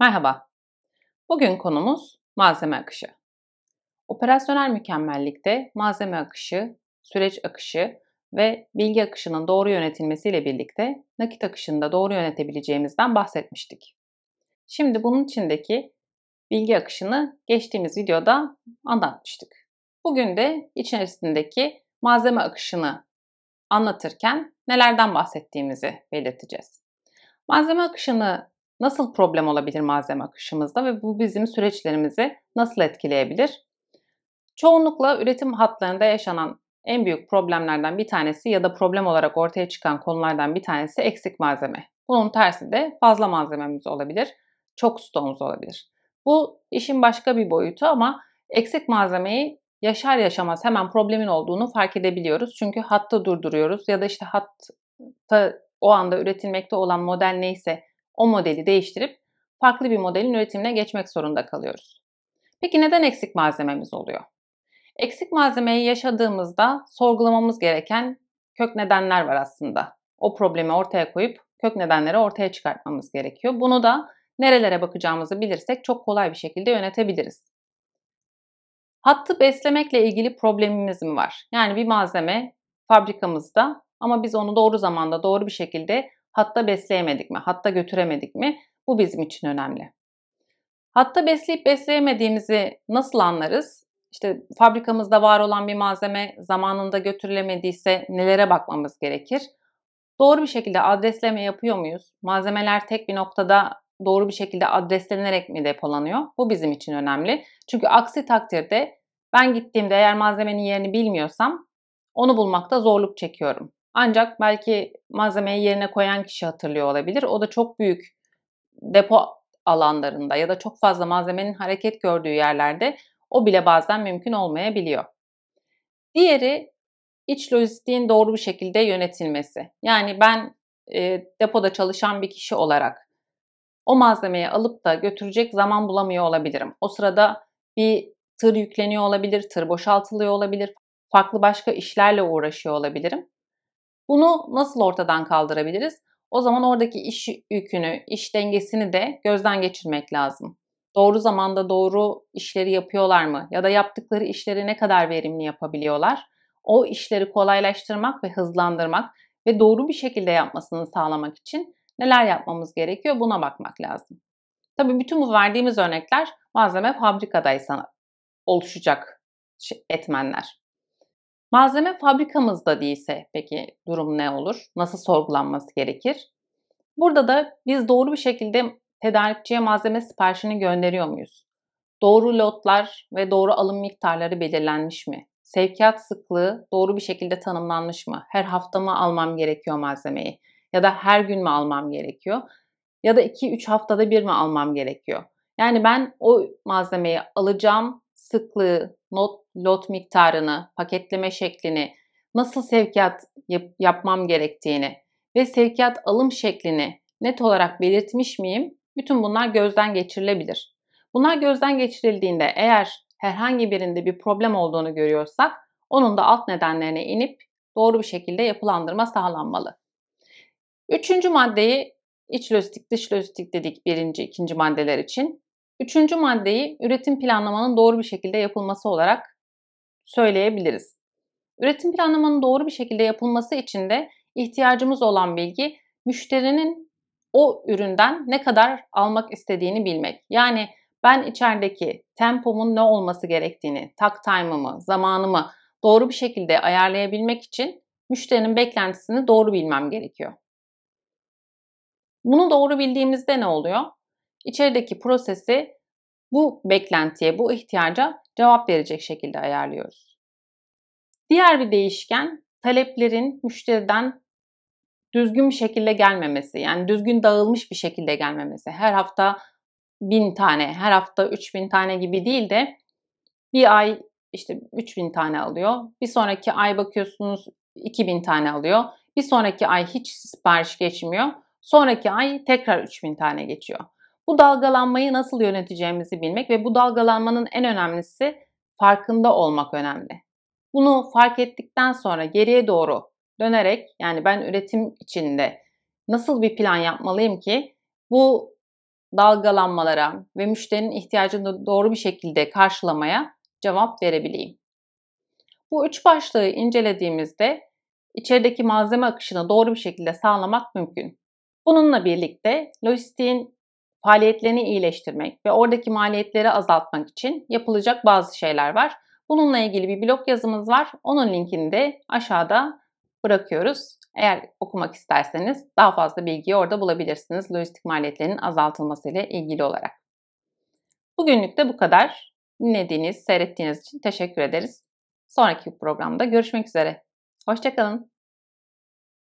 Merhaba. Bugün konumuz malzeme akışı. Operasyonel mükemmellikte malzeme akışı, süreç akışı ve bilgi akışının doğru yönetilmesiyle birlikte nakit akışını da doğru yönetebileceğimizden bahsetmiştik. Şimdi bunun içindeki bilgi akışını geçtiğimiz videoda anlatmıştık. Bugün de içerisindeki malzeme akışını anlatırken nelerden bahsettiğimizi belirteceğiz. Malzeme akışını nasıl problem olabilir malzeme akışımızda ve bu bizim süreçlerimizi nasıl etkileyebilir? Çoğunlukla üretim hatlarında yaşanan en büyük problemlerden bir tanesi ya da problem olarak ortaya çıkan konulardan bir tanesi eksik malzeme. Bunun tersi de fazla malzememiz olabilir, çok stoğumuz olabilir. Bu işin başka bir boyutu ama eksik malzemeyi yaşar yaşamaz hemen problemin olduğunu fark edebiliyoruz. Çünkü hatta durduruyoruz ya da işte hatta o anda üretilmekte olan model neyse o modeli değiştirip farklı bir modelin üretimine geçmek zorunda kalıyoruz. Peki neden eksik malzememiz oluyor? Eksik malzemeyi yaşadığımızda sorgulamamız gereken kök nedenler var aslında. O problemi ortaya koyup kök nedenleri ortaya çıkartmamız gerekiyor. Bunu da nerelere bakacağımızı bilirsek çok kolay bir şekilde yönetebiliriz. Hattı beslemekle ilgili problemimiz mi var? Yani bir malzeme fabrikamızda ama biz onu doğru zamanda doğru bir şekilde hatta besleyemedik mi? Hatta götüremedik mi? Bu bizim için önemli. Hatta besleyip besleyemediğimizi nasıl anlarız? İşte fabrikamızda var olan bir malzeme zamanında götürülemediyse nelere bakmamız gerekir? Doğru bir şekilde adresleme yapıyor muyuz? Malzemeler tek bir noktada doğru bir şekilde adreslenerek mi depolanıyor? Bu bizim için önemli. Çünkü aksi takdirde ben gittiğimde eğer malzemenin yerini bilmiyorsam onu bulmakta zorluk çekiyorum. Ancak belki malzemeyi yerine koyan kişi hatırlıyor olabilir. O da çok büyük depo alanlarında ya da çok fazla malzemenin hareket gördüğü yerlerde o bile bazen mümkün olmayabiliyor. Diğeri iç lojistiğin doğru bir şekilde yönetilmesi. Yani ben e, depoda çalışan bir kişi olarak o malzemeyi alıp da götürecek zaman bulamıyor olabilirim. O sırada bir tır yükleniyor olabilir, tır boşaltılıyor olabilir, farklı başka işlerle uğraşıyor olabilirim. Bunu nasıl ortadan kaldırabiliriz? O zaman oradaki iş yükünü, iş dengesini de gözden geçirmek lazım. Doğru zamanda doğru işleri yapıyorlar mı? Ya da yaptıkları işleri ne kadar verimli yapabiliyorlar? O işleri kolaylaştırmak ve hızlandırmak ve doğru bir şekilde yapmasını sağlamak için neler yapmamız gerekiyor buna bakmak lazım. Tabii bütün bu verdiğimiz örnekler malzeme fabrikadaysa oluşacak etmenler. Malzeme fabrikamızda değilse peki durum ne olur? Nasıl sorgulanması gerekir? Burada da biz doğru bir şekilde tedarikçiye malzeme siparişini gönderiyor muyuz? Doğru lotlar ve doğru alım miktarları belirlenmiş mi? Sevkiyat sıklığı doğru bir şekilde tanımlanmış mı? Her hafta mı almam gerekiyor malzemeyi? Ya da her gün mü almam gerekiyor? Ya da 2-3 haftada bir mi almam gerekiyor? Yani ben o malzemeyi alacağım sıklığı, not, lot miktarını, paketleme şeklini, nasıl sevkiyat yap, yapmam gerektiğini ve sevkiyat alım şeklini net olarak belirtmiş miyim? Bütün bunlar gözden geçirilebilir. Bunlar gözden geçirildiğinde eğer herhangi birinde bir problem olduğunu görüyorsak onun da alt nedenlerine inip doğru bir şekilde yapılandırma sağlanmalı. Üçüncü maddeyi iç lojistik, dış lojistik dedik birinci, ikinci maddeler için. Üçüncü maddeyi üretim planlamanın doğru bir şekilde yapılması olarak söyleyebiliriz. Üretim planlamanın doğru bir şekilde yapılması için de ihtiyacımız olan bilgi müşterinin o üründen ne kadar almak istediğini bilmek. Yani ben içerideki tempomun ne olması gerektiğini, tak time'ımı, zamanımı doğru bir şekilde ayarlayabilmek için müşterinin beklentisini doğru bilmem gerekiyor. Bunu doğru bildiğimizde ne oluyor? İçerideki prosesi bu beklentiye, bu ihtiyaca cevap verecek şekilde ayarlıyoruz. Diğer bir değişken taleplerin müşteriden düzgün bir şekilde gelmemesi. Yani düzgün dağılmış bir şekilde gelmemesi. Her hafta bin tane, her hafta üç bin tane gibi değil de bir ay işte 3000 tane alıyor. Bir sonraki ay bakıyorsunuz 2000 tane alıyor. Bir sonraki ay hiç sipariş geçmiyor. Sonraki ay tekrar 3000 tane geçiyor. Bu dalgalanmayı nasıl yöneteceğimizi bilmek ve bu dalgalanmanın en önemlisi farkında olmak önemli. Bunu fark ettikten sonra geriye doğru dönerek yani ben üretim içinde nasıl bir plan yapmalıyım ki bu dalgalanmalara ve müşterinin ihtiyacını doğru bir şekilde karşılamaya cevap verebileyim. Bu üç başlığı incelediğimizde içerideki malzeme akışını doğru bir şekilde sağlamak mümkün. Bununla birlikte lojistiğin faaliyetlerini iyileştirmek ve oradaki maliyetleri azaltmak için yapılacak bazı şeyler var. Bununla ilgili bir blog yazımız var. Onun linkini de aşağıda bırakıyoruz. Eğer okumak isterseniz daha fazla bilgiyi orada bulabilirsiniz lojistik maliyetlerinin azaltılması ile ilgili olarak. Bugünlük de bu kadar. Dinlediğiniz, seyrettiğiniz için teşekkür ederiz. Sonraki programda görüşmek üzere. Hoşçakalın.